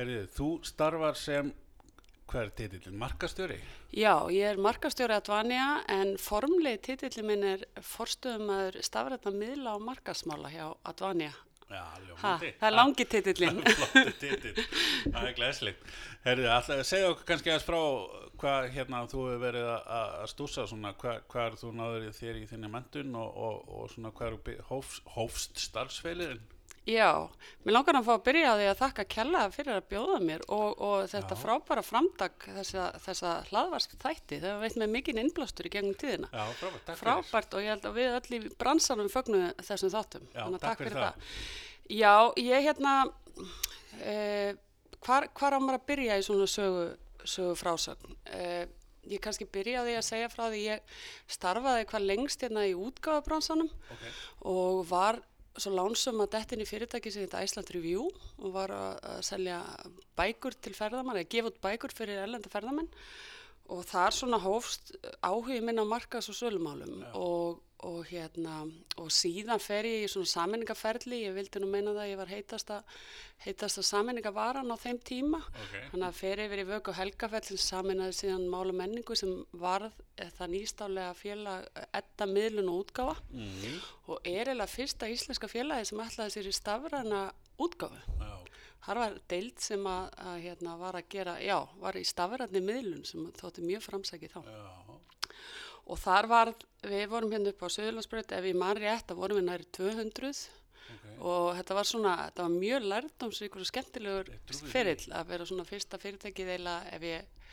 Herriði, þú starfar sem, hver er titillin, markastjóri? Já, ég er markastjóri að Dvanja en formlegi titillin minn er forstöðumæður stafrætna miðla og markasmála hjá Advanja. Já, Ha, ljómandi. það er langi titillin. Flottu titill, það er glæslegt. Herriði, alltaf, segja okkur kannski aðeins frá hvað hérna þú hefur verið að- að að stúsa svona, hvað, hvað er þú náður þér í þinni mentun og, og, og svona hvað er hófst, hófst starfsfeilirinn? Já, mér langar að fá að byrja á því að þakka kella fyrir að bjóða mér og, og þetta Já. frábæra framdag þessa, þessa hlaðvarsk þætti. Það veit með mikinn innblástur í gegnum tíðina. Já, frábært, takk fyrir. Frábært og ég held að við öll í bransanum fögnu þessum þáttum. Já, Þannig að takk fyrir það. Já, ég hérna, eh, hvar, hvar á maður að byrja í svona sögu, sögu frásögn? Eh, ég kannski byrja á því að segja frá því ég starfaði hvað lengst hérna í útgáfabransanum Ok, og var svo lánsum að dettin í fyrirtæki sem þetta Iceland Review og var að, selja bækur til ferðamann eða gefa út bækur fyrir erlenda ferðamenn. Og þar svona hófst áhugi minn á markas og sölumálum og, og hérna og síðan fer ég í svona sammenningaferli ég vildi nú meina það að ég var heitasta heitasta sammenningavaran á þeim tíma ok. Þannig að fer yfir í vöku helgafell sem saminnaði síðan mála menningu sem varð eh, það nýstálega félag etta miðlun og útgáfa Mm, og er eiginlega fyrsta íslenska félagi sem ætlaði sér í stafræna útgáfu. já, Þar var deild sem að, að hérna, var að gera, já, var í stafræni miðlun sem þótti mjög framsækið þá. já, Og þar var, við vorum hérna upp á Söðurlandsbröð, ef ég man rétt, það vorum við næri 200 ok. og þetta var svona, þetta var mjög lærdomsvíkur og skemmtilegur ferill að vera svona fyrsta fyrirtækið eiginlega ef ég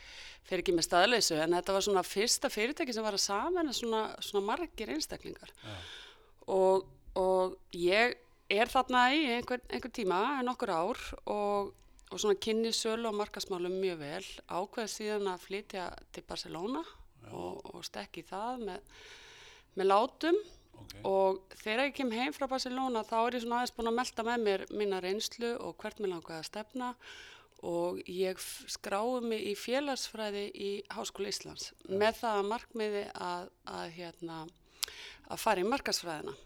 fer ekki með staðleysu. En þetta var svona fyrsta fyrirtæki sem var að saman svona, svona margir einstaklingar. Já, og, og ég er þarna í einhver, einhver tíma, nokkur ár og, og svona kynni sölu og markasmálum mjög vel, ákveð síðan að flytja til Barcelona og, og stekki það með, með látum ok. og þegar ég kem heim frá Barcelona þá er ég svona aðeins búin að melda með mér mína reynslu og hvert mér langaði að stefna og ég skrái mig í félagsfræði í Háskóla Íslands með það að markmiði að, að, hérna, að fara í markasfræðina.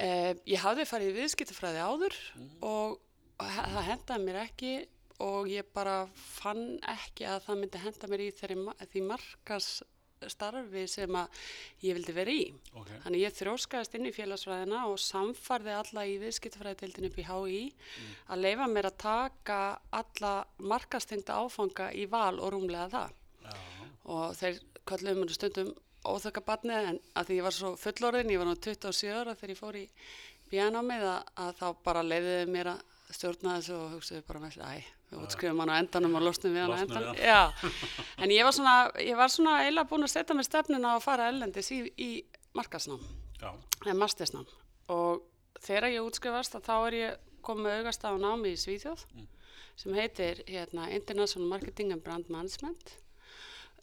Eh, ég hafði farið í viðskiptafræði áður og he- það hendaði mér ekki og ég bara fann ekki að það myndi henda mér í þeirri, því markasstarfi sem að ég vildi vera í. Ok, Þannig ég þróskaðist inn í félagsfræðina og samfarði alla í viðskiptafræðiteildin upp í HÍ að leifa mér að taka alla markastengda áfanga í val og rúmlega það. já, Og þeir kalluðu mér stundum óþökka barnið en að því ég var svo fullorðin, ég var nú 27 ára þegar ég fór í bjánámið að, að þá bara leiðiði mér að stjórna þessu og hugsaði bara með þessu, æ, við útskrifum hann á endanum og losnum við hann á endanum. Já, en ég var svona, ég var svona eiginlega búin að setja mér stefnuna að fara ellendis í, í markasnám eða mastersnám. Og þegar ég útskrifast þá er ég komið með augast á námi í Svíþjóð sem heitir hérna, International Marketing and Brand Management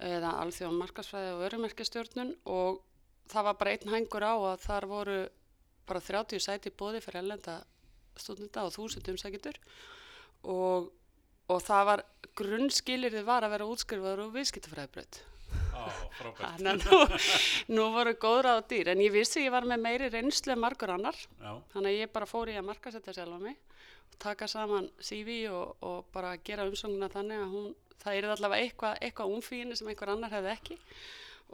eða alþjóðan markasfræði og örumerkjastjórnun og það var bara einn hængur á að þar voru bara 30 sæti bóði fyrir ellenda stúdenda og þúsund umsækjendur. Og, og það var grunnskilirði var að vera útskrifaður og viðskiptafræðibraut. Á, frábært. Þannig að nú, nú voru góðra á dýr, en ég vissi ég var með meiri reynslu en margur annar, Já, þannig að ég bara fór í að markasetja sjálfa mig, taka saman CV og, og bara gera umsönguna þannig að hún, það er allavega eitthvað, eitthvað umfíni sem einhver annar hefði ekki.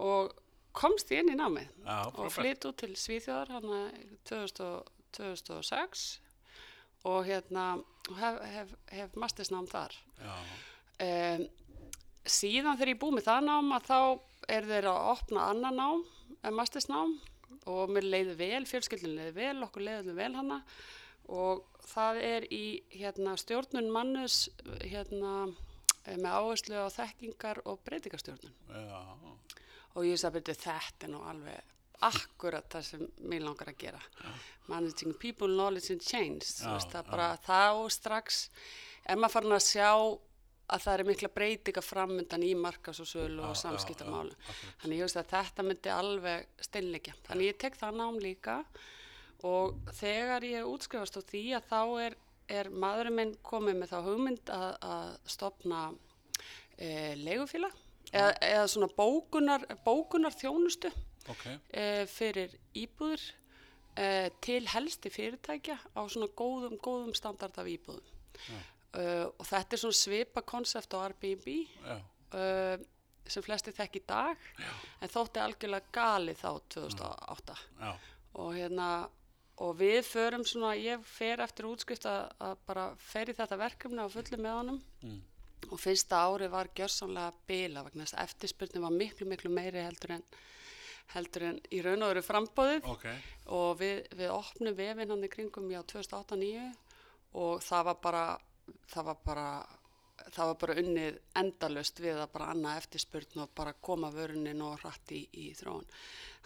Og komst ég inn í námið já, og flytt út til Svíþjóðar hann 2006 og hérna hef, hef, hef mastersnám þar. Um, síðan þegar ég búið með það nám að þá er þeir að opna annan nám, eh, mastersnám og mér leiði vel, fjölskyldin leiði vel, okkur leiði vel hana. Og það er í hérna, stjórnun mannus hérna, eh, með áherslu á þekkingar og breytingastjórnun já, og ég sagði þetta er nú alveg akkurat það sem mér langar að gera. Managing people, knowledge and change. Þú veist, það já. bara þá strax er maður farin að sjá að það er mikla breytinga framundan í markas og sölu og samskiptamálu þannig ég veist að þetta myndi alveg steinleikja. Þannig ég tek það nám líka og þegar ég útskrifast á því að þá er, er maðurinn minn komið með þá hugmynd að, að stopna e, leigufíla eða, eða svona bókunar, bókunar þjónustu ok, e, fyrir íbúður uh, til helsti fyrirtækja á svona góðum, góðum standard af íbúðum. Uh, og þetta er svona svipa konsept á Airbnb já, uh, sem flesti þekk í dag, en þótti algjörlega gali þá 2008 já, og hérna og við förum svona, ég fer eftir útskrift að, bara fer í þetta verkefni á fullu með honum. Mm. og fyrsta ári var gjörsamlega bila vegna þess að eftirspurnin var miklu miklu meiri heldur en heldur en í raun og veru frambóðið ok, og við, við opnum vefinn hann í kringum já 2008-2009 og það var bara það var bara það var bara unnið endalust við að bara annað eftirspurn og bara koma vörunin og hratt í, í þróun.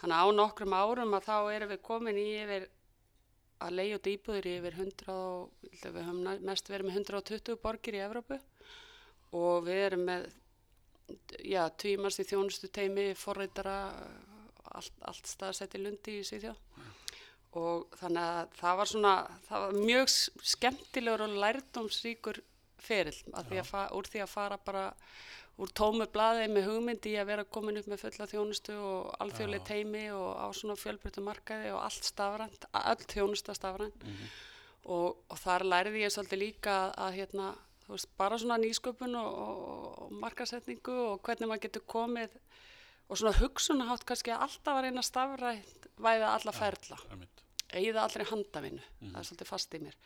Þannig að á nokkrum árum að þá erum við komin í yfir að leiða út íbúður í yfir 100 og ég held að við höfum mest verið með 120 borgir í Evrópu. Og við erum með já, tvímars í þjónustu teimi, forreitara allt, allt staðsett í lundi í Svíþjóð. Og þannig að það var svona það var mjög skemmtilegur og lærdómsríkur ferill að því að fa, úr því að fara bara úr tómu blaði með hugmyndi að vera komin upp með fulla þjónustu og alþjóðlega teimi og á svona fjölbreyttu markaði og allt stafrænt, öll þjónusta stafrænt. Og, og þar lærði ég svolítið líka að, að hérna, þú veist, bara svona nýsköpun og, og, og markasetningu og hvernig maður getur komið og svona hugsunahátt kannski að alltaf að reyna stafrænt væða alla ferla. eigða allri handavinnu, það er svolítið fast í mér.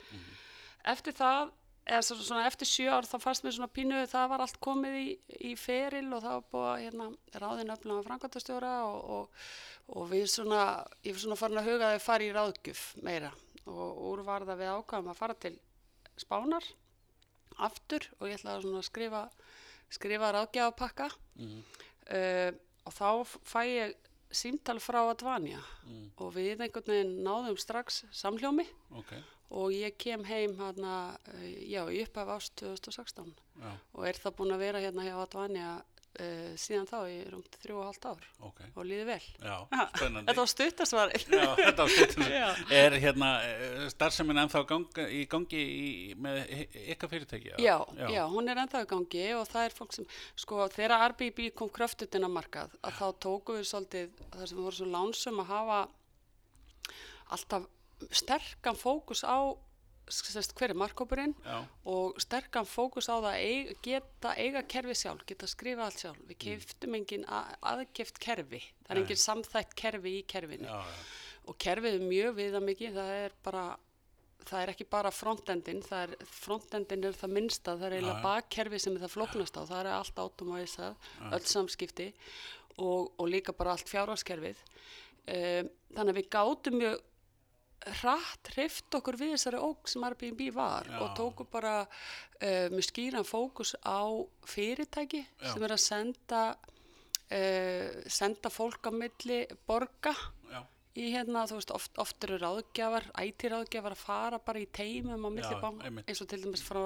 Eftir það, eða svo- svona eftir sjö ár þá fannst mér svona pínu, það var allt komið í, í feril og það var búið að hérna, ráðin öflaga framkvæmtastjóra og, og, og við svona, ég var svona farin að huga að þau fari í ráðgjöf meira. Og úr var það við ákvæðum að fara til Spánar aftur og ég ætlaði svona að skrifa, skrifa ráðgjafapakka. Mhm. uh, og þá fæ ég símtal frá Advanja og við einhvern veginn náðum strax samhljómi. Ok, og ég kem heim hérna, uh, já, í upphaf ást 2016 já, og er það búin að vera hérna hjá Advanja uh, síðan þá í rúmt þrjú og halvt ár ok, og líði vel. já, spennandi. Þetta var stuttasvarið. Já, þetta var. Já. Er hérna eh, starfsemin ennþá ganga, í gangi í, með ykkar fyrirtæki? Já, já, hún er ennþá í gangi og það er fólk sem, sko, þegar Airbnb kom kröftutinn að markað, að þá tóku við svolítið, þar sem við vorum svo lánsum að hafa alltaf sterkan fókus á sest, hver er markkópurinn og sterkan fókus á það að eiga, geta eiga kerfi sjálf, geta skrifa allt sjálf. Við keiftum engin að, aðkeft kerfi, það er Nei. engin samþætt kerfi í kerfinu. Já, já, og kerfið er mjög viðamikið, það er bara það er ekki bara frontendin er, frontendin er það minnsta. Það er eiginlega bakkerfi sem það flóknast á það er allt automáisað, öll samskipti og, og líka bara allt fjárhagskerfið. Um, þannig að við gátum mjög hratt hreift okkur við þessari óg sem Airbnb var Já. og tóku bara uh, með skýran fókus á fyrirtæki Já. sem er að senda uh, senda fólk á milli borga já, í hérna, þú veist, oft, oft eru ráðgjafar, IT-ráðgjafar að fara bara í teimum á milli bank, eins og til dæmis frá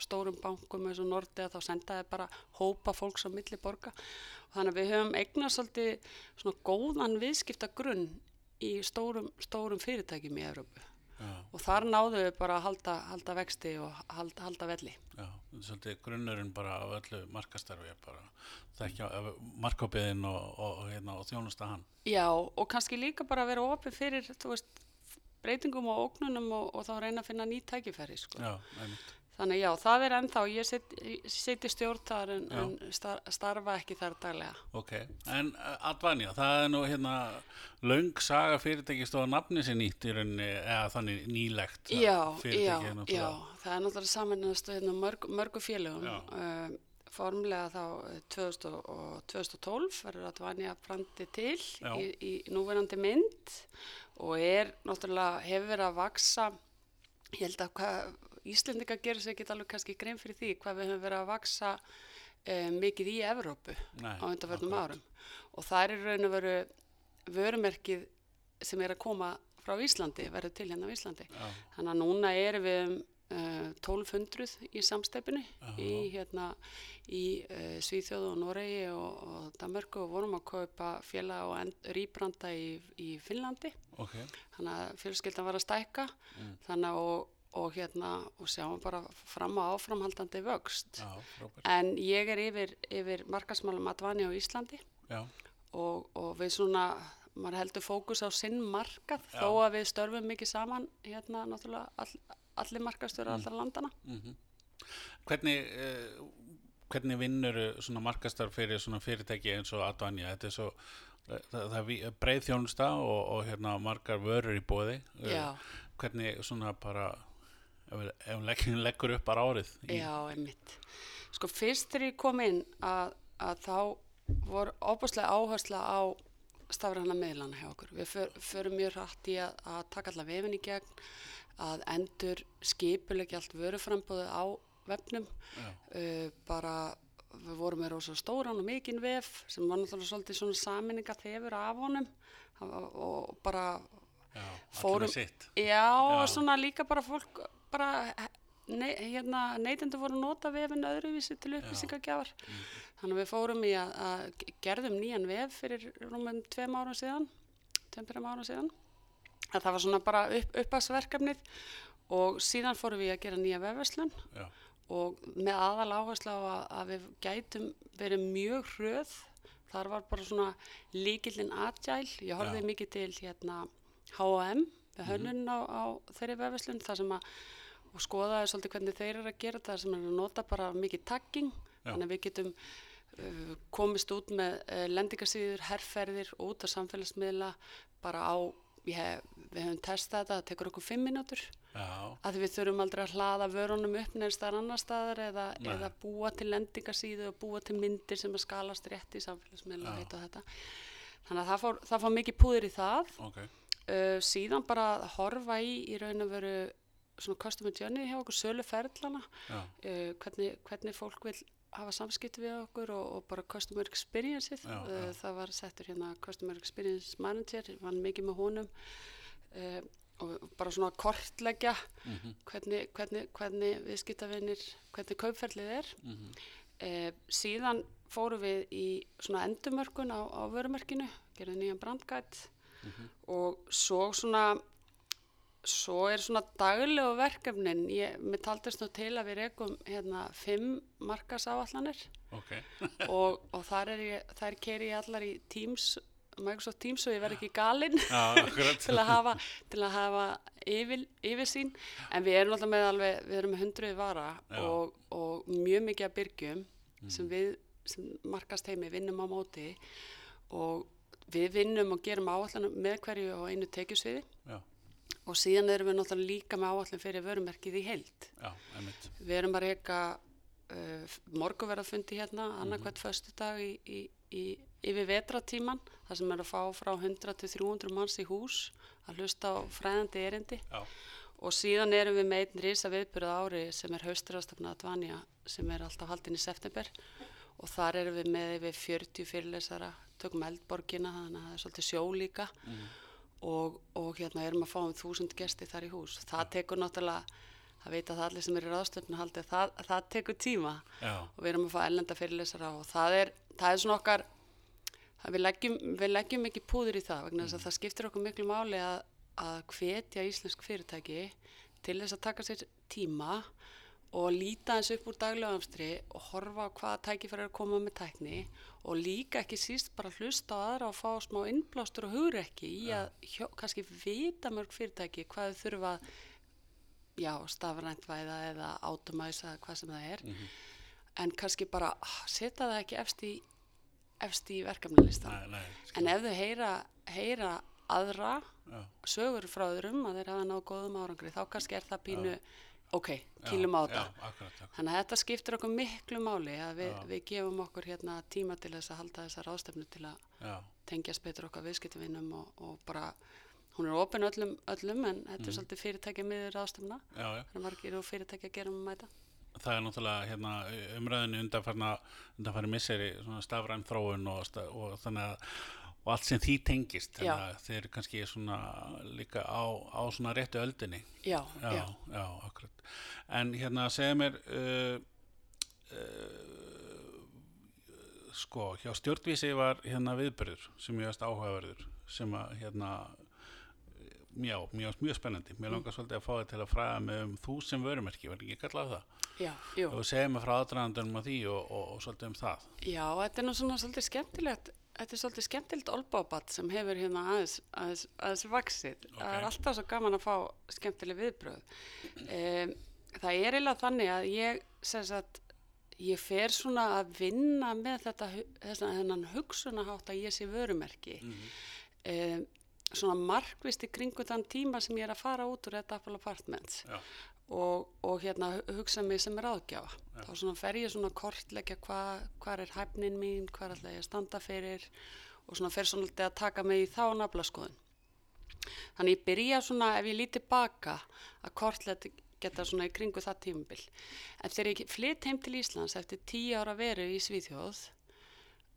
stórum bankum eins og Nordea, þá sendaði bara hópa fólks á milli borga. Þannig að við höfum eignast svolítið svona góðan viðskipta grunn í stórum, stórum fyrirtækjum í Európu. Og þar náðum við bara að halda, halda vexti og halda, halda velli. já, svolítið grunnurinn bara af öllu markastarfi, bara þekkja markabiðin og, og, og, hérna, og þjónusta hann. Já, og kannski líka bara vera opið fyrir, veist, breytingum og ógnunum og, og þá reyna að finna ný tækifæri, sko. Já, einmitt. Þannig já, það er ennþá, ég í stjórn þar en, Já. en star, starfa ekki þar daglega. Ok, en uh, Advanja, það er nú hérna löng saga fyrirtæki stóða nafni sér nýtt í rauninni, eða þannig nýlegt. Já, fyrirtæki já, já, náttúrulega- það er náttúrulega samanast hérna, mörg, mörgu félögum. Já. Um, formlega þá eh, 2000 og 2012 verður Advanja brandi til Já. í, í núverandi mynd og er náttúrulega hefur verið að vaksa, ég held að hvað Íslendinga gerir sér ekki alveg kannski grein fyrir því hvað við höfum verið að vaksa um, mikið í Evrópu Nei, á akkurat. árum og það er raun og veru vörumerkið sem er að koma frá Íslandi, verður til hérna á Íslandi. Já, Þannig að núna erum við um uh, 1200 í samstefinu í, hérna, í uh, Svíþjóðu og Noregi og, og Danmörku og vorum að kaupa félag og rýbranda í, í Finnlandi. ok, Þannig að fjölskyldan var að stækka þannig að og, og hérna og sjáum bara fram á áframhaldandi vöxt. já. En ég er yfir, yfir markasmálum Advani á Íslandi og, og við svona maður heldur fókus á sinn markað Já. þó að við störfum mikið saman hérna náttúrulega all, allir markastöru Mm. allra landana. Hvernig, uh, hvernig vinnur svona markastar fyrir svona fyrirtæki eins og Advanja? Þetta er svo, það, það ví- breið þjónusta og, og hérna margar vörur í bóði. Já, Hvernig svona bara, ef við leggjum leggur upp bara árið? í- já, einmitt. Sko fyrst þegar ég kom inn að, að þá voru óbúslega áhersla á stafræna miðlana hjá okkur. Við för, förum mjög hratt í að, að taka alla vefin í gegn, að endur skipulegja allt vöruframbóðu á vefnum. Uh, bara, við vorum með rosa stóran og mikinn vef sem var náttúrulega svolítið svona saminninga þefur af honum og bara Já, Fórum-. Já, Já. svona líka bara fólk, bara ne, hérna, neytendur voru að nota vefin öðruvísi til upplýsingagjafar. Þannig að við fórum í að, að gerðum nýjan vef fyrir rúmum tveim árum síðan, tveim árum síðan. Að það var svona bara upp, uppasverkefnið og síðan fórum við að gera nýja vefverslun og með aðal áherslu á að, að við gætum verið mjög hröð þar var bara svona líkillin agile, ég horfði Já. mikið til hérna H&M við hönnun á, á þeirri vefverslun þar sem að og skoðaði svolítið hvernig þeir eru að gera það sem er að nota bara mikið tagging þannig að við getum uh, komist út með uh, lendingarsýður, herrferðir og út á samfélagsmiðla bara á, hef, við hefum testað þetta, það tekur okkur fimm mínútur já, að við þurfum aldrei að hlaða vörunum upp neðst þar annar staðar eða, eða búa til lendingarsíðu og búa til myndir sem að skalast rétt í samfélagsmiðla. Þannig að það fór, það fór mikið púður í það. ok. Uh, síðan bara að horfa í í raun og veru svona customer journey hjá okkur, sölu ferðlana, Já, uh, hvernig, hvernig fólk vil hafa samskipti við okkur og, og bara customer experience-ið. Uh, það var settur hérna customer experience manager, vann mikið með honum. Og bara svona kortleggja mhm, hvernig, hvernig, hvernig viðskiptavinir, hvernig kaupferlið er. mhm, Eh, síðan fórum við í svona endumörkun á, á vörumerkinu, gerðum nýjan brandgætt mhm. og svo svona, svo er svona daglegu verkefnin, ég, mér taldist nú til að við rekum hérna fimm markasáallanir ok. og, og þar er ég, þær keri ég allar í Teams, Microsoft Teams og ég verð ekki galinn til að hafa, til að hafa yfir, yfirsýn. En við erum alltaf með alveg, við erum með hundruði vara og, og mjög mikið af byrgjum sem við sem markast heimi vinnum á móti. Og við vinnum og gerum áallanum með hverju á einu tekjusviði. Já, og síðan erum við náttúrulega líka með áallin fyrir vörumerkið í heild. já. Við erum að reyka uh, morguverðafundi hérna annarkvæmt föstu dag í, í, í, yfir vetratíman þar sem er að fá frá 100 til 300 manns í hús að hlusta á fræðandi erindi. Já, og síðan erum við með einn risa viðbyrða ári sem er hausturastafna Advanja sem er alltaf haldin í september. Og þar erum við með yfir 40 fyrirlesara, tökum eldborgina þannig að það er svolítið sjó líka. Og, og hérna erum að fá um þúsund gesti þar í hús. Það tekur náttúrulega, það veit að það allir sem eru í ráðstöfnu haldið, það, það tekur tíma. Já, og við erum að fá ellenda fyrirlesara og það er, það er svona okkar við leggjum, við leggjum ekki púður í það vegna þess að það skiptir okkur miklu máli að, að hvetja íslensk fyrirtæki til þess að taka sér tíma og líta eins upp úr daglegamstri og horfa á hvaða tækifæri er að koma með tækni og líka ekki síst bara hlusta á aðra og fá smá innblástur og hugrekki í að hjó, kannski vita mörg fyrirtæki hvað þau þurfa já, stafrænt væða eða eða hvað sem það er. En kannski bara ah, setja það ekki efst í, í verkefnilistan. En ef þau heyra, heyra aðra já, sögur frá öðrum að þeir hafa náð góðum árangri, þá kannski er það pínu, ok, kýlum á já, þetta. Akkurat, akkurat. Þannig að þetta skiptir okkur miklu máli að við, við gefum okkur hérna tíma til þess að halda þessa ráðstefnu til að Já, tengjast betur okkar viðskiptavinnum og, og bara, hún er opin öllum, öllum en þetta er svolítið fyrirtækja miður ráðstefna. Það er margir og fyrirtækja að gera um mæta. Það er náttúrulega hérna, umræðinu undanfarna, undanfarni misseri svona stafræn þróun og, og þannig að og allt sem því tengist þeir eru kannski svona líka á, á svona réttu öldinni. Já, já, já. já, akkurat. En hérna segja mér uh, uh, sko, hjá stjórnvísi var hérna viðbyrður sem veist áhugaverður sem að hérna já, mjög, mjög spennandi. Mér langar svolítið að fá þið til að fræða mig um þú sem vörumerki, var ekki kallað það? Já, og segja mig frá aðdraðandunum á því og, og, og svolítið um það. Já, þetta er nú svona svolítið skemmtilegt þetta er svolítið skemmtilegt olbábat sem hefur hérna aðeins, aðeins, aðeins vaksið. Það er alltaf svo gaman að fá skemmtileg viðbröð. Um, það er eiginlega þannig að ég, sagt, ég fer svona að vinna með þetta, þennan hugsunahátt að ég sé vörumerki. um, svona markvist í kringu þann tíma sem ég er að fara út úr þetta Apple Apartments og, og hérna hu- hugsa mig sem ráðgjafa. Þá svona fer ég svona kortleggja hvað hva er hæfnin mín, hvað ætla ég að standa fyrir og svona fer svona alltaf að taka mig í þá naflaskoðun. Þannig ég byrja svona ef ég líti baka að kortleggja geta svona í kringu það tímabil. En þegar ég flytt heim til Íslands eftir tíu ára veru í Svíþjóð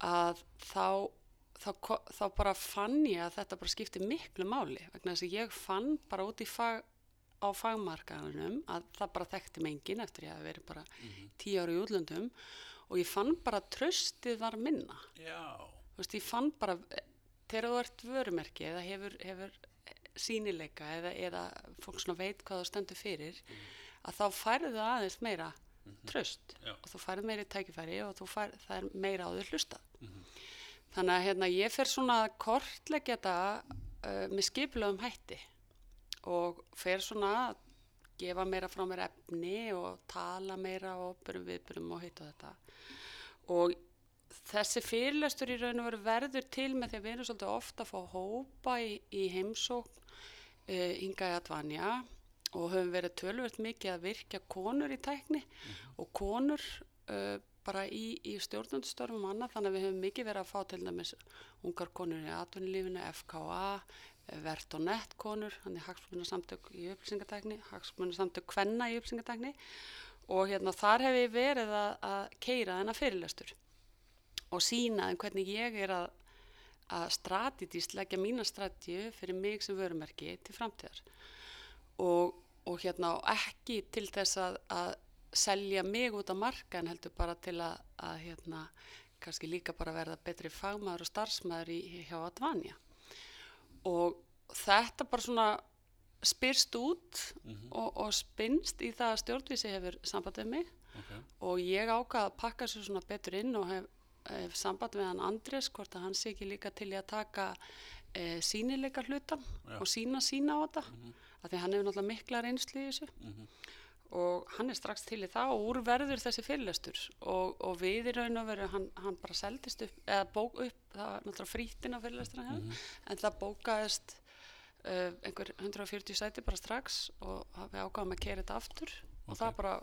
að þá, þá, þá bara fann ég að þetta bara skipti miklu máli vegna þess að ég fann bara út í fag, á fagmarkaðunum að það bara þekkti mengin eftir ég að verið bara tíu ára í útlöndum og ég fann bara tröstið var minna. já, Þú veist, ég fann bara, þegar þú ert vörumerki eða hefur, hefur sínileika eða, eða fólk svona veit hvað þú stendur fyrir, að þá færðu það aðeins meira tröst Já. og þú færðu meiri tækifæri og færð, það er meira á þau hlustað. Þannig að hérna, ég fer svona að kortleggja þetta uh, með skipulögum hætti og fer svona að gefa meira frá mér efni og tala meira og byrjum viðbyrjum og heita þetta. Og þessi fyrirlestur í raun og veru verður til með því að við erum svolítið ofta að fá hópa í, í heimsókn uh, hinga í Advanja og höfum verið tölvöld mikið að virkja konur í tækni og konur uh, bara í, í stjórnundstörfum og annað þannig að við höfum mikið verið að fá til dæmis ungar konur í atvinnulífinu, FKA, Vert og Nett konur, þannig hagsmunarsamtök í upplýsingatækni, hagsmunarsamtök kvenna í upplýsingatækni. Og hérna þar hef ég verið að, að keira þennan fyrirlestur og sína þeim hvernig ég er að, að strategist leggja mína strategju fyrir mig sem vörumerki til framtíðar. Og, og hérna og ekki til þess að, að selja mig út af marka en heldur bara til að, að hérna kannski líka bara verða betri fagmaður og starfsmaður í, hjá Advanja og þetta bara svona spyrst út og, og spinnst í það að stjórnvísi hefur sambandið mig. Ok, og ég ákvað að pakka sér svona betur inn og hef, hef samband við hann Andrés hvort að hann sé ekki líka til í að taka e, sínileika hlutan Já. og sína sína á þetta. Af því hann hefur náttúrulega mikla reynslu í þessu og hann er strax til í það og úr verður þessi fyrirlestur. Og, og við í raun og veru hann, hann bara seldist upp eða bók upp, það var náttúrulega frítin á fyrirlestur en það bókaðist uh, einhver 140 sæti bara strax og við ákvaðum að keira þetta aftur. Og Ok. það bara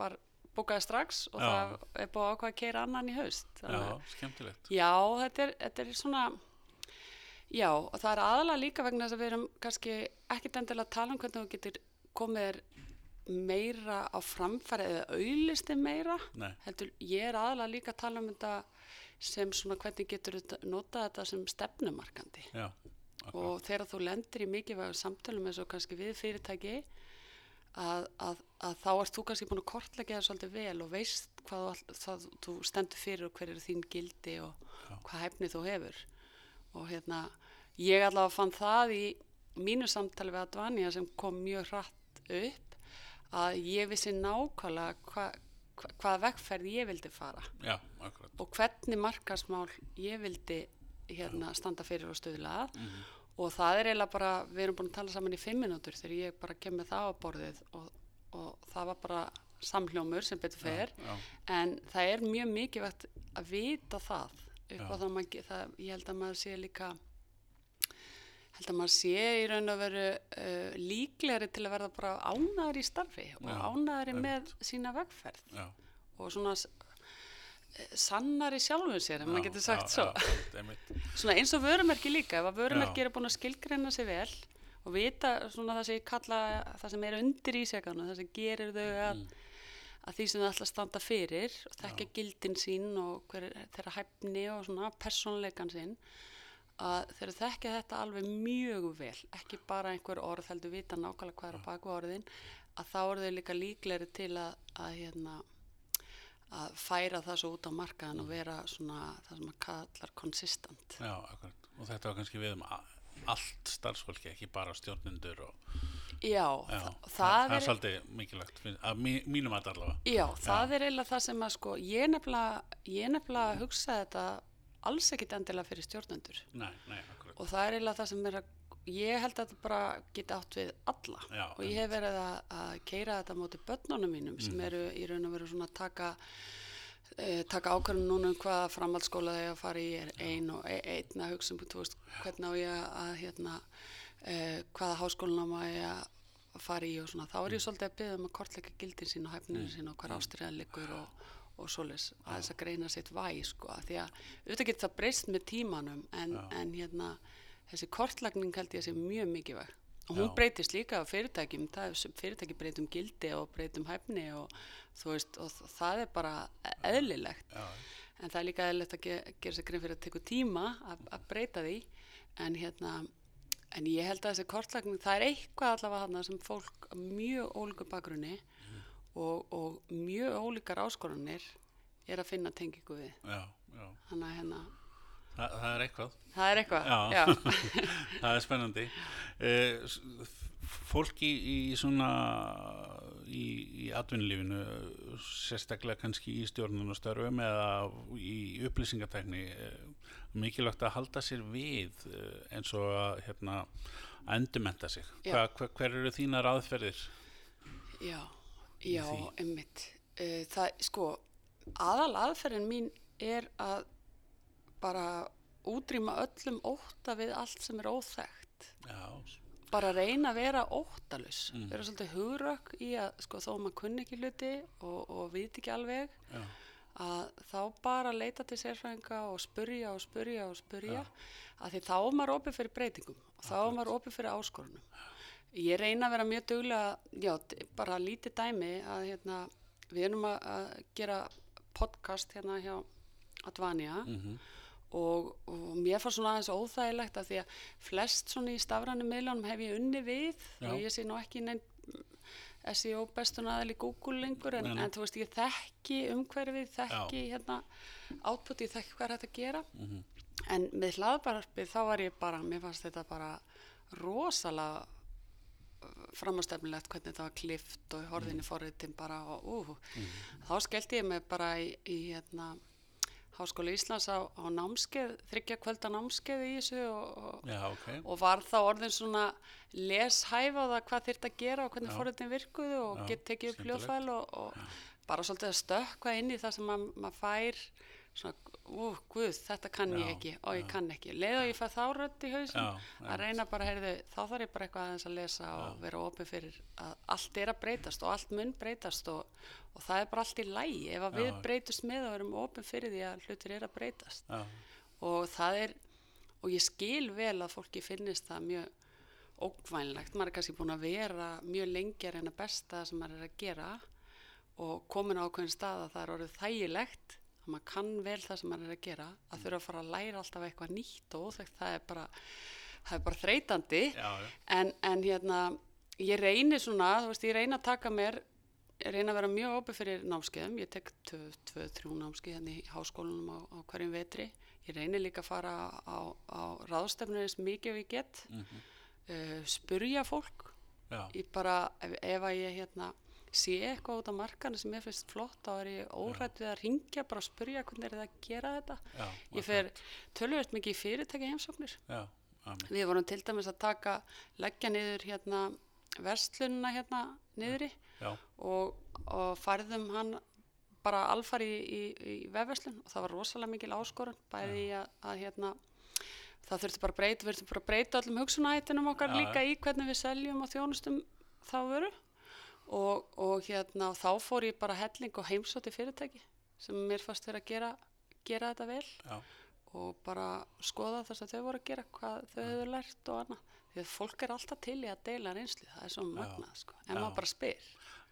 var bókaði strax og Já. það er búið að ákvaða að keira annan í haust. Já, Þannig að- skemmtilegt. Já, þetta er, þetta er svona, já, og það er aðalega líka vegna þess að við erum kannski ekkit endilega að tala um hvernig þú getur komið þér meira á framfæri eða auðlisti meira. Heldur, ég er aðalega líka að tala um þetta sem svona hvernig getur notað þetta sem stefnumarkandi. já, Og þegar þú lendir í mikilvægur samtölum eins og kannski við fyrirtæki, að, að, að þá ert þú kannski búin að kortleggja það svolítið vel og veist hvað þú, all- það, þú stendur fyrir og hver eru þín gildi og hvað hæfni þú hefur. Og hérna, ég allavega fann það í mínu samtali við Advanja sem kom mjög hratt upp að ég vissi nákvæmlega hva, hva, hvaða vegferð ég vildi fara. Já, og hvernig markasmál ég vildi hérna standa fyrir og stuðla að. Og það er eiginlega bara, við erum búin að tala saman í fimm minútur þegar ég bara kem með það á borðið og, og það var bara samhljómur sem betur fer. já, en það er mjög mikilvægt að vita það upp Já. á það, maður, það ég held að maður sé líka held að maður sé í raun og veru uh, líklegri til að verða bara ánæður í starfi og ánæðri einmitt. með sína vegferð já. og svona eh, sannari sjálfum sér, ef maður getur sagt já, svo. Svona eins og vörumerki líka, ef að vörumerki eru búin að skilgreina sig vel og vita svona það sem ég kalla það sem er undir ísjakana, það sem gerir þau að, að því sem þau ætla að standa fyrir og þekka gildin sín og hver er þeirra hæfni og svona persónleikan sín að þeir þekkja þetta alveg mjög vel, ekki bara einhver orð heldur vita nákvæmlega hvað er á baku orðin að þá eru þau líka líklegri til að, að hérna að færa það svo út á markaðan og vera svona það sem að kallar konsistent. já, akkurat. Og þetta var kannski við um allt starfsfólki, ekki bara stjórnendur og, Já, já, það, það, er svolítið mikilvægt að mí, mínum að allavega. Já, það er eiginlega það sem að sko, ég nefnilega, ég nefnilega hugsa þetta alls ekkit endilega fyrir stjórnendur. Nei, nei, og það er eiginlega það sem er að ég held að þetta bara geti átt við alla. Já, og ég hef verið að, að keira þetta móti börnunum mínum sem Mhm. eru í raun og veru svona að taka e, taka ákvörðun núna um hvaða framhaldsskóla þegar að fara í. Er ein og e, einn að hugsa um þú veist, hvernig á ég að hérna, e, hvaða háskólanám á ég að fara í og svona. Þá er ég svolítið að byggja um að kortleika gildin sín og hæfninu sín og hvar ástriðan liggur og, og svoleiðis að þess að greina sitt væ sko, því að auðvitað getur það breyst með tímanum en, en hérna þessi kortlagning held ég að sé mjög mikilvæg. Og hún Já. breytist líka á fyrirtækjum það er fyrirtæki breytum gildi og breytum hæfni og þú veist og það er bara eðlilegt. Já, en það er líka eðlilegt að ge gera sér grein fyrir að teku tíma að, breyta því. En hérna en ég held að þessi kortlagning það er eitthvað allavega þarna sem fólk mjög ólíku bakgrunni og, og mjög ólíkar áskorunir er að finna tengingu við. Já, já. þannig að hérna Þa, það er eitthvað. Það er eitthvað Já. já. það er spennandi. Eh, s- fólk í, í svona í, í atvinnulífinu sérstaklega kannski í stjórnunastörfum eða í upplýsingatekni eh, mikilvægt að halda sér við eh, eins og að hérna, endumenta sig. Hva, hva, hver eru þínar aðferðir? Já, já, einmitt. Uh, það, sko, aðal aðferðin mín er að bara útrýma öllum ótta við allt sem er óþekkt. já, Bara reyna að vera óttalus. Mm. Vera svolítið hugrökk í að, sko, þó að maður kunni ekki hluti og, og viti ekki alveg, já, að þá bara leita til sérfræðinga og spurja og spurja og spurja að því þá er maður opið fyrir breytingum og þá er maður opið fyrir áskorunum. Ég reyna að vera mjög duglega, já, bara lítið dæmi að hérna, við erum að, að gera podcast hérna hjá Advania mhm, og, og mér fannst svona aðeins óþægilegt að því að flest svona í stafrænum miðlunum hef ég unni við Já. og ég sé nú ekki neinn SEO bestun aðal í Google lengur en, en þú veist ég þekki umhverfið, þekki hérna output, ég þekki hvað er hægt að gera. Mhm, en með hlaðbarpið þá var ég bara, mér fannst þetta bara rosalega framastefnilegt hvernig þetta var klift og horðinni mm. forritin bara og ú, þá skellti ég mig bara í, í hérna Háskóla Íslands á, á námskeið, þryggja kvölda námskeið í þessu og, og, já, ok. og var þá orðin svona leshæf á það hvað þyrft að gera og hvernig Já. forritin virkuðu og Já, get tekið upp hljóðfæl og, og bara svolítið að stökkva inn í það sem mað- maður fær svona, ú, guð, þetta kann ég Já, ekki. Og ég kann ekki. Leða ég fæ þá rödd í hausin Já, að reyna bara, heyrðu, þá þarf ég bara eitthvað aðeins að lesa og vera opið fyrir að allt er að breytast og allt mun breytast og, og það er bara allt í lægi ef að við Já. breytust með og erum opið fyrir því að hlutir er að breytast. Já, og það er og ég skil vel að fólki finnist það mjög ókvænlegt maður er kannski búin að vera mjög lengi að reyna besta sem maður er að gera og komin á ákveðin stað að það er orðið þægilegt að maður kann vel það sem maður er að gera að þurfa að fara að læra alltaf eitthvað nýtt og óþekkt það er bara það er bara þreytandi. Já, já, en, en hérna ég reyni svona, þú veist, ég reyni að taka mér ég reyni að vera mjög opið fyrir námskeiðum, ég tek tvö, tvö, þrjú námskeið hérna í háskólanum á, á hverjum vetri. Ég reyni líka að fara á, á ráðstefnir eins mikið og ég get. Mhm, uh, spurja fólk já, ég bara, ef, ef að ég hérna sé eitthvað út á markanu sem ég finnst flott þá er ég órætt við að ringja bara að spurja hvernig er það að gera þetta. Já, ég fer tölvöld mikið í fyrirtæki heimsóknir. Já, Við vorum til dæmis að taka, leggja niður hérna verslununa hérna niðri já, og, og færðum hann bara alfari í, í, í vefverslun og það var rosalega mikil áskorun bæði að, að hérna það þurfti bara að breyta, við þurftum bara að breyta öllum hugsunahættinum okkar líka í hvernig við seljum og þjónustum þá veru og, og hérna þá fór ég bara helling og heimsóti fyrirtæki sem mér fannst verið að gera, gera þetta vel já, og bara skoða það sem þau voru að gera, hvað þau hefur lært og annað. Því að fólk er alltaf til í að deila reynslu, það er svo magnað, sko. En Já. maður bara spyr.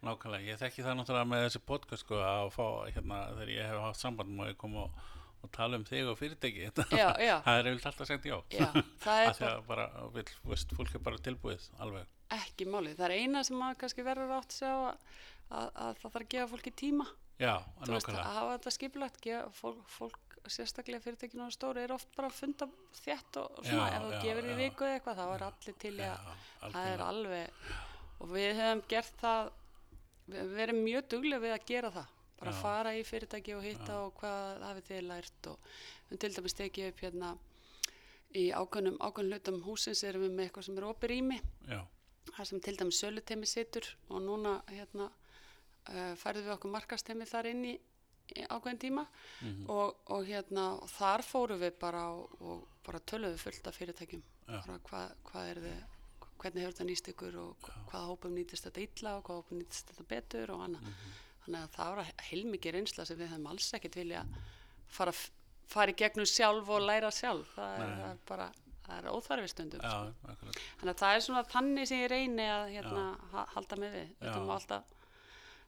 nákvæmlega, ég þekki það náttúrulega með þessi podcast sko að fá hérna þegar ég hef haft samband má ég koma og, og tala um þig og fyrirtæki Já, já. það er eiginlega alltaf sagt já Já, það er að bara, vill, veist, fólk er bara tilbúið alveg, ekki málið. Það er eina sem maður kannski verður átt að að, að, að það þarf að gefa fólki tíma. já, veist, að nákvæmlega hafa þetta skipulagt, gefa fólk, fólk sérstaklega fyrirtækinu og stóri er oft bara að funda þétt og svona, ef þú gefur já. viku eða eitthvað, þá er allir til í að það er alveg og við hefum gert það við við erum mjög duglega við að gera það bara Já. fara í fyrirtæki og hitta og hvað hafið þið lært og við til dæmis tekið upp hérna í ákveðnum, ákveðnum hlutum húsins erum við með eitthvað sem er opið rými. Þar sem til dæmis sölutemi situr og núna hérna uh, færðum við okkur markastemi þar inn í, í ákveðin tíma. Mhm, og, og hérna og þar fórum við bara og, og bara töluðum fullt af fyrirtækjum. Hvað, hvað er þið hvernig hefur þetta nýst ykkur og hvaða hópum nýtist þetta illa og hvaða hópum nýtist þetta betur og annað. Mhm. Þannig að það var heilmikið reynsla sem við hefum alls ekkert vilja fara, fara í gegnum sjálf og læra sjálf. Það er, það er bara það er óþarfi stundum já, sko. þannig að það er svona þannig sem ég reyni að hérna, ha- halda mig við. Þetta má alltaf,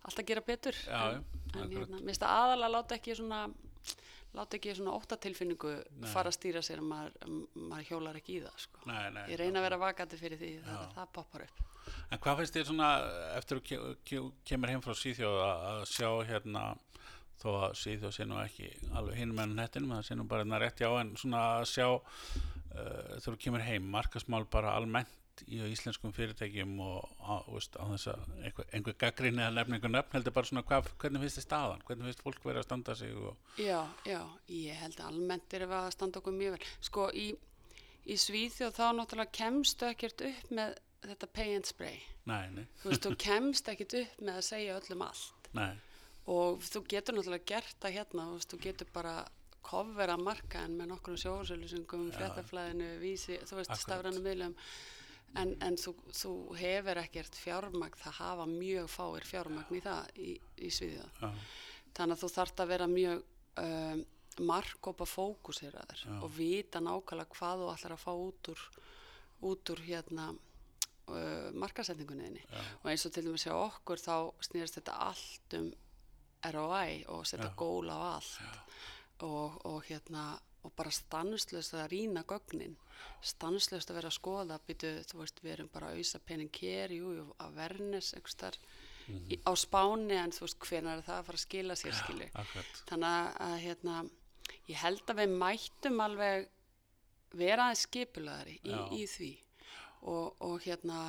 alltaf gera betur. Já, en, en hérna, mér finnst það aðalega láta ekki svona láta ekki svona óttatilfinningu Nei. fara að stýra sér að maður, maður hjólar ekki í það sko. nei, nei, ég reyna að vera vakandi fyrir því Já. það poppar upp En hvað finnst þér svona eftir að ke- ke- kemur heim frá Svíþjóð að að sjá hérna þó að Svíþjóð sé nú ekki alveg hinn með nettinum, það sé nú bara hérna rétt já en svona að sjá uh, þegar þú kemur heim, markasmál bara almennt í íslenskum fyrirtækjum og á, veist, á þess að einhver, einhver gaggrinni eða nefn einhver nöfn heldur bara svona hvað, hvernig finnst þið staðan, hvernig finnst fólk verið að standa sig og, Já, já, ég held að almennt við að standa okkur mjög vel. Sko, í, í Svíþjóð þá náttúrulega kemstu ekkert upp með þetta pay and spray. nei, nei, Þú veist, þú kemst ekkert upp með að segja öllum allt. nei Og þú getur náttúrulega gert það hérna, þú veist, þú getur bara kofvera markaðin með nokkrum sjóðsölusungum, fréttaflæðinu, vísi, þú veist, Akkurat. stafrænum miðlum. En, en þú, þú hefur ekkert fjármagn, það hafa mjög fáir fjármagn í það í, í já, þannig að þú þarft að vera mjög um, markkópa fókuseraður Já. og vita nákvæmlega hvað þú ætlar að fá út úr, út úr hérna uh, markasetningunniðinni já, og eins og til dæmis hjá okkur þá snýrst þetta allt um ROI og setja gól á allt. Og, og hérna og bara stanslöst að rýna gögnin. Stanslöst að vera að skoða býtu, þú veist, við erum bara að auðsa pening hér, jú, jú, að vernes einhverstar Mhm. á spáni en þú veist, hvenær er það að fara að skila sér akkurat. Þannig að, hérna, ég held að við mættum alveg vera aðeins skipulaðari í, í því og, og hérna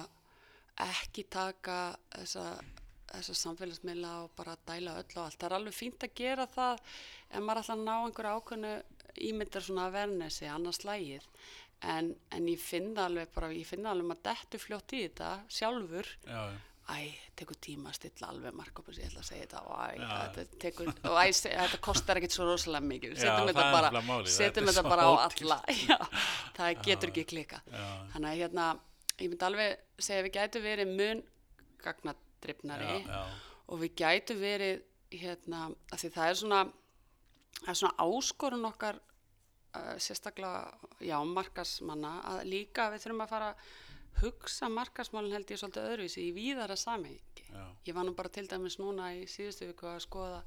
ekki taka þessa, þessa samfélagsmiðla og bara dæla öll og allt. Það er alveg fínt að gera það ef maður að ná einhverju ákveðnu ímyndar svona að vernesi, annars lægið en, en ég finna alveg bara, ég finna alveg maður dettu fljótt í þetta sjálfur. Já, já, æ, tekur tíma að stilla alveg markopus, ég ætla að segja þetta. Og æ, þetta tekur, og æ, þetta kostar ekkit svo rosalega mikið, setjum þetta bara setjum þetta bara á alla. Já, það getur ekki klika þannig að hérna, ég myndi alveg segja að við gætu verið mun já, og við gætu verið hérna, af því það er svona það er svona áskorun okkar uh, sérstaklega, já, markasmanna að líka við þurfum að fara að hugsa markasmálinn held ég svolítið öðruvísi í víðara samhengi. Já, Ég var nú bara til dæmis núna í síðustu viku að skoða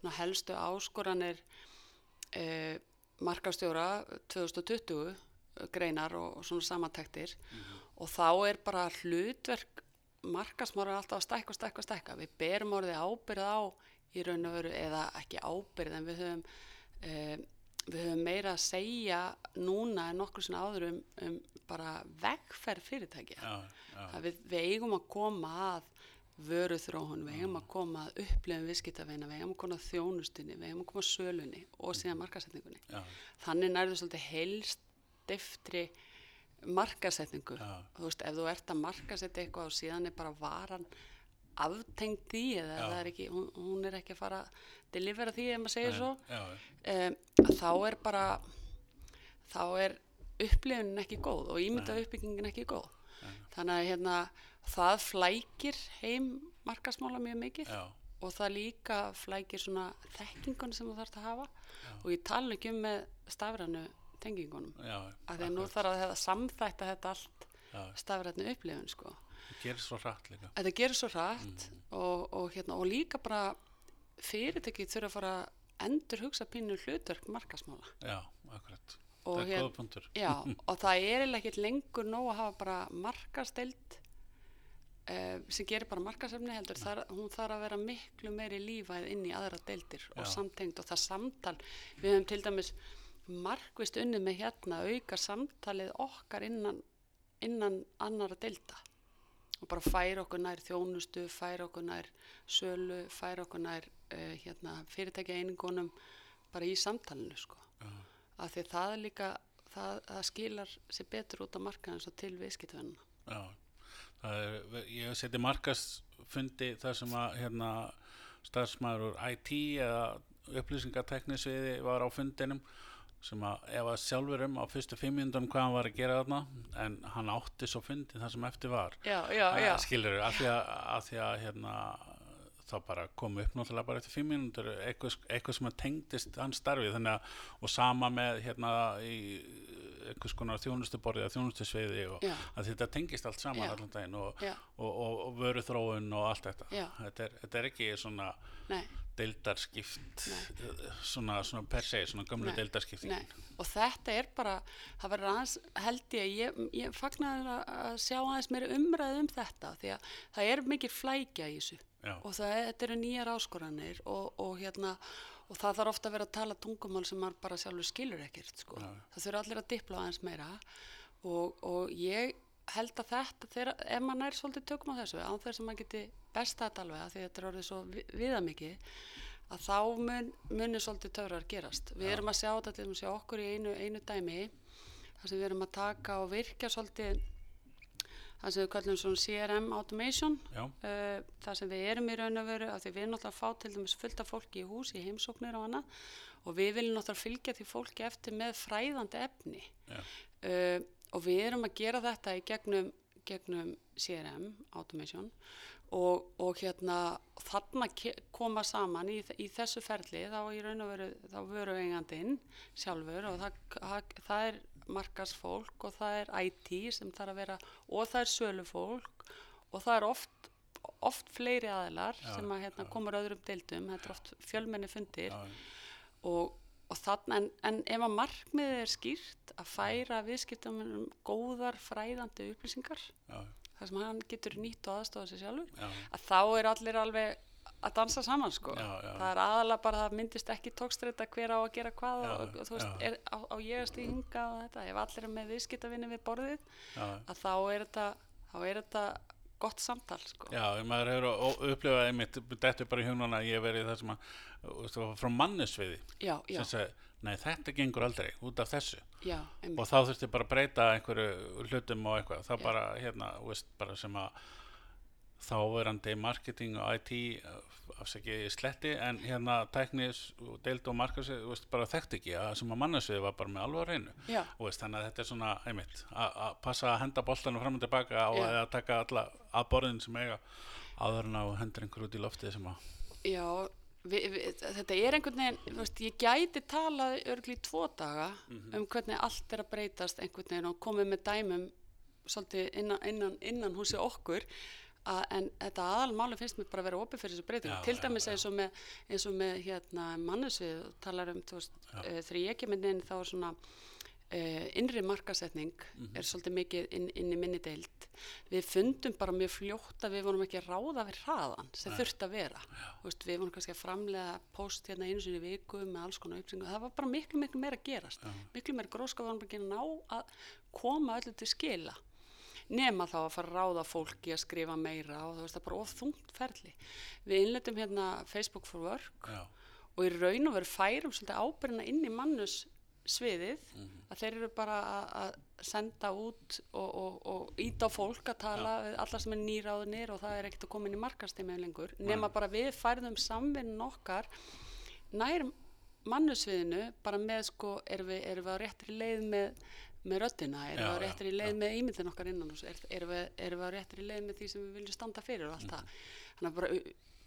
svona helstu áskoranir eh, markastjóra 2020 greinar og, og svona samantektir og þá er bara hlutverk markasmára alltaf að stækka stækka stækka. Við berum orðið ábyrð á í raun og veru eða ekki ábyrð en við höfum eh, við höfum meira að segja núna en nokkur svona áður um, um bara vegferð fyrirtækja já, já, við, við eigum að koma að vöruþróhun, við eigum að koma að upplifum viðskiptaveina, við eigum að koma að þjónustunni, við eigum að koma að sölunni og síðan markasetningunni. já, Þannig nærðu svolítið heilstiftri markasetningu. Já. Þú veist, ef þú ert að markasetja eitthvað og síðan er bara varan aftengd í eða Já. það er ekki, hún, hún er ekki að fara að delivera því ef maður segir svo, já, um, þá er bara, þá er upplifunin ekki góð og ímynda uppbyggingin ekki góð. Þannig að hérna, það flækir heim markasmála mjög mikið já, og það líka flækir svona þekkingun sem þú þarfst að hafa og ég tala ekki um með stafrænu tengingunum. Af því að nú þarf að samþætta þetta allt já, stafrænu upplifun, sko. það gerir svo hratt líka. Þetta gerir svo hratt og, og, hérna, og líka bara fyrirtæki þurfa að fara endur hugsa pínu hlutverk markasmála. Já, akkurat. Og það er hér-. Já, og það er ekkert lengur nóg að hafa bara markasteild uh, sem gerir bara markasefni heldur, þar, hún þarf að vera miklu meiri lífæð inn í aðra deildir og Já. samtengd og það samtal við höfum til dæmis markvist unnið með hérna auka samtalið okkar innan, innan annara deilda og bara færa okkur nær þjónustu, færa okkur nær sölu, færa okkur nær uh, hérna, fyrirtækja einingunum bara í samtalenu sko. Af því að það er líka, það, það skilar sér betur út á markaðin svo til viðskiptavennina. Já, er, ég seti markasfundi þar sem að hérna starfsmæður úr IT eða upplýsingateknisviði var á fundinum sem að ef að sjálfur um á fyrstu fimm minnundum hvað hann var að gera þarna en hann átti svo fundin það sem eftir var. Já, já, já. skilur af því að, að, því að hérna, þá bara kom upp náttúrulega bara eftir fimm mínútur eitthvað, eitthvað sem tengdist hans starfi þannig að og sama með hérna í eitthvað skonar þjónustuborði eða þjónustusveiði og þetta tengist allt saman Já. allan daginn og, og, og, og vöru þróun og allt þetta. Þetta er, þetta er ekki svona Nei, deildarskipt svona, svona per se, svona deildarskipting nei. Og þetta er bara, það verður aðeins, held ég, ég, ég fagnar að, sjá aðeins meira umræð um þetta því að það er mikið flækja í þessu Já. og það, þetta eru nýjar áskoranir og, og hérna, og það þarf ofta að vera að tala tungumál sem maður bara sjálfur skilur ekkert, sko. Það þurfa allir að dipla aðeins meira og, og ég held að þetta, þegar, ef maður nær svolítið tökum á þessu, án þess að maður geti besta þetta alveg, af því þetta er orðið svo vi- viðamikið, að þá mun, munir svolítið töfrar gerast. Við erum að sjá þetta til þess að okkur í einu, einu dæmi, þar sem við erum að taka og virkja svolítið það sem við kallum svona CRM automation, Já, uh, það sem við erum í raun og veru, af því við erum náttúrulega að fá til dæmis fullt af fólki í hús, í heimsóknir og annað, og við viljum náttúrulega fylgja því fólki eftir með fræðandi efni. Já, uh, og við erum að gera þetta í gegnum, gegnum CRM automation og, og hérna þarna koma saman í, í þessu ferli þá í raun og veru þá veru eigandinn sjálfur og það, það, það er markasfólk og það er IT sem þarf að vera og það er sölufólk og það er oft oft fleiri aðilar Já, sem að hérna, komur öðrum deildum, þetta er oft fjölmenni fundir. Já, og, og þannig, en, en ef að markmiðið er skýrt að færa viðskiptamunum góðar fræðandi upplýsingar já, þar sem hann getur nýtt og aðstofa sér sjálfur já, að þá er allir alveg að dansa saman sko. Já, já. það er aðalega bara að það myndist ekki tókstreita hver á að gera hvað Já, og, og þú veist, er, á, á ég að stíhinga og þetta, ef allir er með viðskiptavinni við borðið já. að þá er þetta, þá er þetta gott samtal sko. Já, maður hefur upplifað einmitt, þetta er bara í hugnuna að ég verið það sem að, frá mannesviði já, já, nei þetta gengur aldrei út af þessu. Já, og þá þurfti bara að breyta einhverju hlutum og eitthvað, Já. bara hérna, veist, bara sem að þáverandi marketing og IT afsakið í sletti en hérna tæknis og deild og markasvið, þú veist, bara þekkt ekki að sem að mannesvið var bara með alveg að reynu veist, þannig að þetta er svona einmitt að passa að henda boltanum fram og tilbaka og að taka alla að borðin sem eiga en á hendur einhver út í loftið sem að Já, vi, vi, þetta er einhvern veginn, veist, ég gæti talað örgli í tvo daga um hvernig allt er að breytast einhvern veginn og komið með dæmum svolítið innan, innan, innan húsi okkur að, en þetta aðalmáli finnst mér bara að vera opið fyrir þessu breytingu. Já, Til já, dæmis já. eins og með, eins og með hérna, mannesvið, talar um, veist, Já. ég kemur inn þá er svona uh, innri markasetning Mhm. er svolítið mikið inn, inn í minni deild. Við fundum bara mjög fljótt að við vorum ekki ráða við hraðan sem þurfti að vera. Þú Veist, við vorum kannski að framlega post hérna einu sinni í viku með alls konar upplýsingu. Það var bara miklu, miklu meira að gerast. Miklu meira gróska vorum ekki að ná að koma öllu til skila. Nema þá að fara að ráða fólki að skrifa meira og það er bara of þungt ferli. Við innletum hérna Facebook for Work já, og í raun og veru færum svolítið ábyrjina inn í mannus sviðið Mhm. að þeir eru bara að- senda út og, og, og íta á fólk að tala við alla sem er nýráðunir og það er ekkert að koma inn í markastímið lengur. Nema bara við færðum samvinn okkar nær mannusviðinu bara með sko erum við, erum við á réttri leið með með röddina, erum Já, við á réttri leið með ímyndin okkar innan er, erum, við, erum við á réttri leið með því sem við viljum standa fyrir og allt það? Þannig að bara,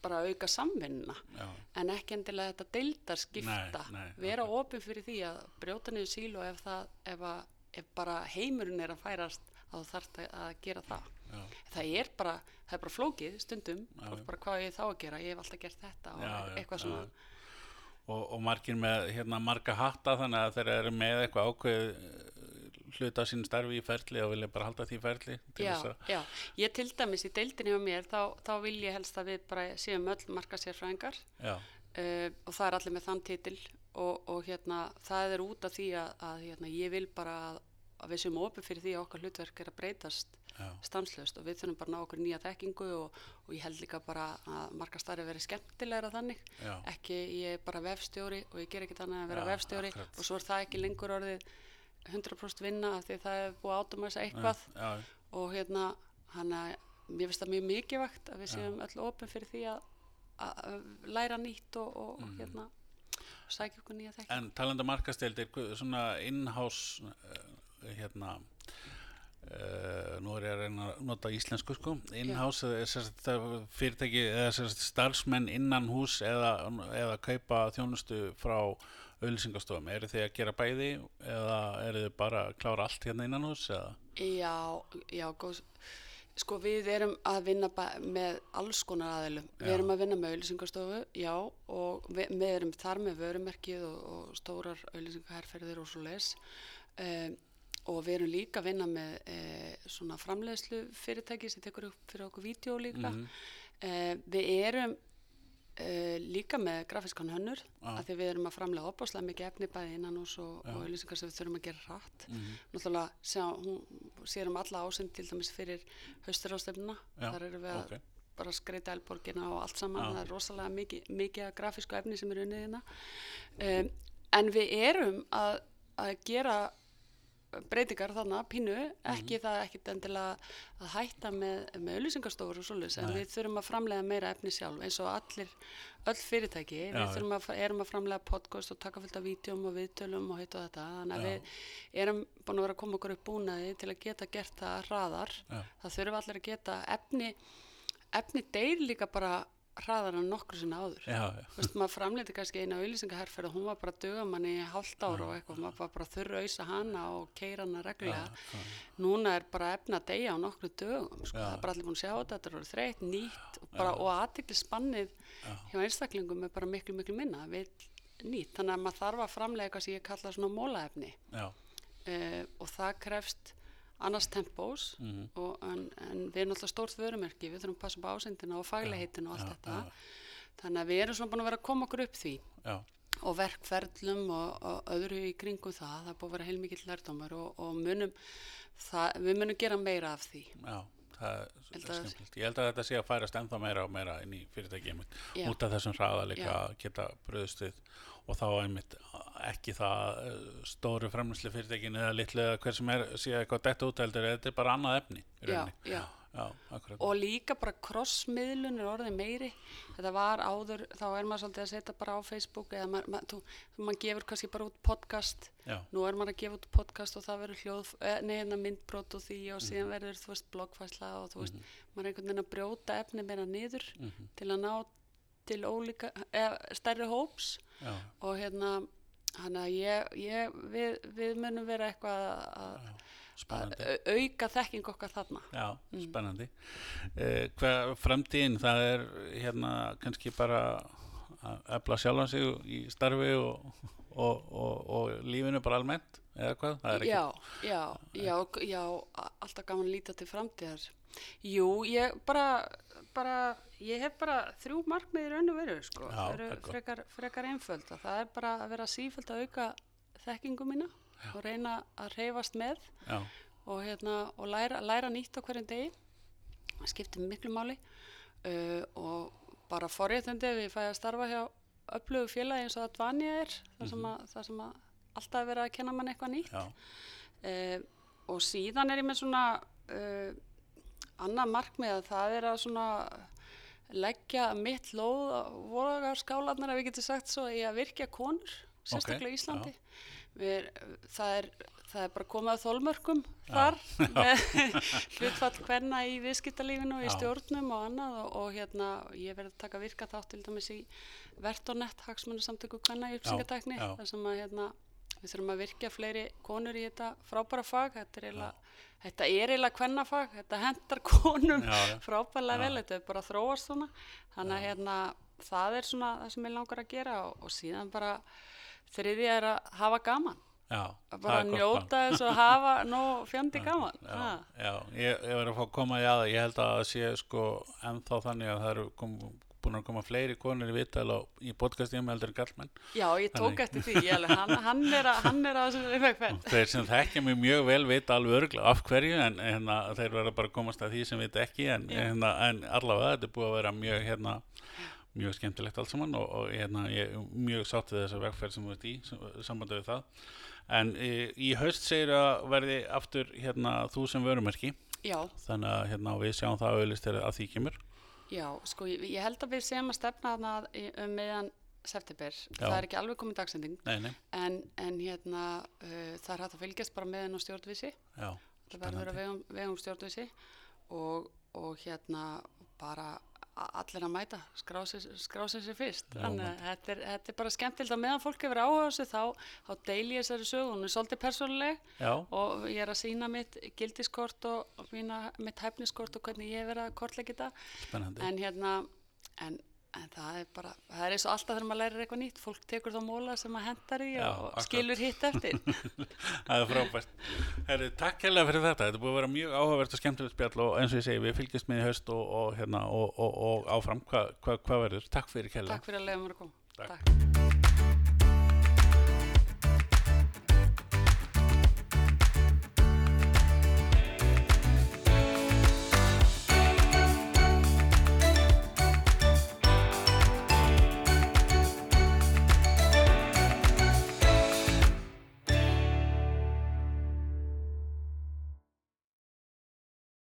bara auka samvinnuna já, en ekki endilega þetta deildarskipta. Nei, nei, vera opið fyrir því að brjóta niður sílu ef, það, ef, að, ef bara heimurinn er að færast að þú þarft að, gera það. Já, það er bara, það er bara flókið stundum. Bara hvað ég þá að gera, ég hef alltaf gert þetta. Og Já, eitthvað já. svona og, og margir með hérna marga hatta þannig að þeir eru með eitthvað ákveð hluta sín starfi í ferli og vilja bara halda því ferli já, já, ég til dæmis í deildinni hjá mér þá, þá vil ég helst að við bara séum öll marka sérfræðingar já, uh, og það er allir með þann titil og, og hérna það er út af því að, að hérna, ég vil bara að, að við séum opið fyrir því að okkar hlutverk er að breytast stanslöst og við þurfum bara að ná okkur nýja þekkingu og, og ég held líka bara að marga starfi verið skemmtilegra þannig. Já, ekki ég er bara vefstjóri og ég ger annað en að vera Já, vefstjóri akkurat. og svo er það ekki lengur orðið 100% vinna af því það er búið að átumæsa eitthvað. já, og hérna hann að mér finnst það mjög mikilvægt að við séum öll opin fyrir því að, að læra nýtt og, og hérna sækja okkur nýja Mhm. En talandi markasteldir, svona in-house uh, hérna uh, nú er ég að reyna að nota íslensku sko, in-house sagt það fyrirtæki eða starfsmenn innan hús eða, eða kaupa þjónustu frá auðlýsingastofum, eru þið að gera bæði eða eru þið bara að klára allt hérna innan hús eða? Já, já, góð Sko við erum að vinna með alls konar aðilum. Við Já. erum að vinna með auðlýsingastofu, já, og við, við erum þar með vörumerkið og, og stórar auðlýsingaherferðir og svo les. Um, og við erum líka að vinna með uh, svona framleiðslu fyrirtæki sem tekur upp fyrir okkur vídeo líka. Mhm. Uh, við erum uh, líka með grafiskan hönnur, Já. af því við erum að framlega opáslega mikið efni bæði innan hús og, auðlýsingar sem við þurfum að gera hratt Mhm. náttúrulega sjá, hún sér um alla ásend til dæmis fyrir hausturástöfnuna Já, þar eru við að ok. bara skreita elborgina og allt saman Já. það er rosalega mikið, mikið af grafísku efni sem er unnið hérna um, en við erum að, að gera breytingar þarna, pínu, ekki það ekkit endilega að hætta með, með auðlýsingastofur og svoleiðis, en við þurfum að framlega meira efni sjálf, eins og allir öll fyrirtæki, Já, við þurfum að, erum að framlega podcast og taka fullt af vídjum og viðtölum og heit og þetta, þannig að Já. við erum búin að vera að koma okkur upp búnaði til að geta gert það hraðar, Já. það þurfum allir að geta efni, efni deyr líka bara hraðar en nokkur sinna áður. Já, já, Þú veist, maður framleiti kannski eina auðlýsingaherferð og hún var bara manni í hálft ára og eitthvað, maður var bara þurra auðsa hana og keira hana reglulega. Núna er bara efna að deyja á nokkru dögum, sko, Já. það er bara allir búin að sjá þetta, þetta er orðið þreytt, nýtt og, bara, og aðtikli spannið Já. hjá einstaklingum er bara miklu, miklu minna, við nýtt, þannig að maður þarf að framlega eitthvað sem ég kalla svona mólaefni. Já, uh, og það krefst annars tempós Mhm. og, en, en við erum alltaf stórt vörumerki, við þurfum að passa upp á ásendina og faglegheitin og allt já, þetta já. þannig að við erum svona búin að vera að koma okkur upp því já, og verkferlum og, og öðru í kringum það, það er búið að vera heilmikill lærdómar og, og munum það, við munum gera meira af því já, það er skemmtilegt. Ég held að þetta sé að færast ennþá meira og meira inn í Já. út af þessum hraða líka að geta bröðust við og þá einmitt ekki það eh, stóru framlýslu fyrirtækin eða litlu eða hver sem er sé eitthvað detta út heldur, þetta er bara annað efni já, já. já, og líka bara crossmiðlun er orðið meiri. Þetta var áður, þá er maður svolítið að setja bara á Facebook eða maður, maður, þú, maður gefur kannski bara út podcast. Nú er maður að gefa út podcast og það verður hljóð eh, nei, hérna myndbrot og því og Mhm. síðan verður þú veist bloggfæsla og þú veist maður er einhvern veginn að brjóta efni meira niður Mhm. til að ná til ólíka eða, stærri hóps. Já, og hérna hann að ég, ég við, við munum vera eitthvað að, auka þekking okkar þarna Já, Mm. spennandi. Eh, hvað framtíðin, það er hérna kannski bara að efla sjálfan sig í starfi og, og, og, og lífinu bara almennt, eða hvað? Já, já, já, já, alltaf gaman að líta til framtíðar jú, ég bara bara, ég hef bara þrjú markmið í raun og veru, sko. Já, það það er eru frekar, frekar einföld og það er bara að vera síföld að auka þekkingu mína og reyna að reyfast með já, og, hérna, og læra, læra nýtt á hverjum degi. Það skiptir miklu máli. Uh, og bara forréttandi ef ég fæ að starfa hjá öflugu félagi eins og að Dvanja er þar sem að, þar sem að alltaf er verið að kenna mann eitthvað nýtt. Já, uh, og síðan er ég með svona uh, annað markmið að það er að svona leggja mitt lóð á vogaskálanar ef við getum sagt svo í að virkja konur sérstaklega í Íslandi. Við, það, er, það er bara komið að þólmörkum þar hlutfall hvenna í viðskiptalífinu og í stjórnum og annað og, og hérna ég verði að taka virka þátt til dæmis í Vertonett hagsmunni samtöku hvenna í uppsingatækni já. þar sem að hérna við þurfum að virkja fleiri konur í þetta frábæra fag. Þetta er eiginlega, er hvennafag þetta hendar konum Já, já. frábærlega Já. vel, þetta er bara að þróast svona. Þannig að hérna það er svona það sem ég langar að gera og, og síðan bara þriðja er að hafa gaman. Já. að bara gott njóta þess og hafa nóg fjandi gaman. Já, ha. já, ég, ég verður að fá að koma í aða, ég held að það sé sko ennþá þannig að það eru kom, búin að koma fleiri konur í vital á, í podcastum heldur en gallmenn Já, ég tók Þannig. eftir því, ég hann, hann er að, hann er að þessari vegferð. þeir sem þekkja mig mjög vel vita alveg örgla af hverju en hérna, þeir verða bara að komast að því sem vita ekki en, Já. hérna, en allavega þetta er búið að vera mjög hérna, mjög skemmtilegt allt saman og, og hérna, ég er mjög sátt við þessa vegferð sem þú ert í sambandi við það en í, í haust segir að verði aftur hérna, þú sem vörumerki Já, þannig að hérna, við sjáum það auðlist þegar að því kemur já, sko, ég, ég held að við séum að stefna þarna í- um meðan september. Já. Það er ekki alveg komið dagsending, nei, nei, en, en hérna, uh, það er hægt að fylgjast bara með henn á stjórnvísi. já, Það verður að vegum, vegum stjórnvísi og, og hérna bara allir að mæta, skrá sér, sér fyrst. Þannig að þetta er, þetta er bara skemmtilegt. Að meðan fólk hefur áhuga þessu þá, þá deili ég þessari sögu, hún er svolítið persónuleg. Já, og ég er að sína mitt gildiskort og, mína, mitt hæfniskort og hvernig ég hef verið að spennandi. En hérna en, en það er bara, það er eins og alltaf þegar maður lærir eitthvað nýtt, fólk tekur þá móla sem maður hendar í Já, og akkurat. skilur hitt eftir Það er frábært. Herri, takk hérlega fyrir þetta. Þetta búið að vera mjög áhugavert og skemmtilegt spjall og eins og ég segi, við fylgjast með í haust og, og, hérna, og, og, og áfram hvað hva, hva verður. Takk fyrir kærlega. Takk fyrir að leiða mér að koma Takk. Takk.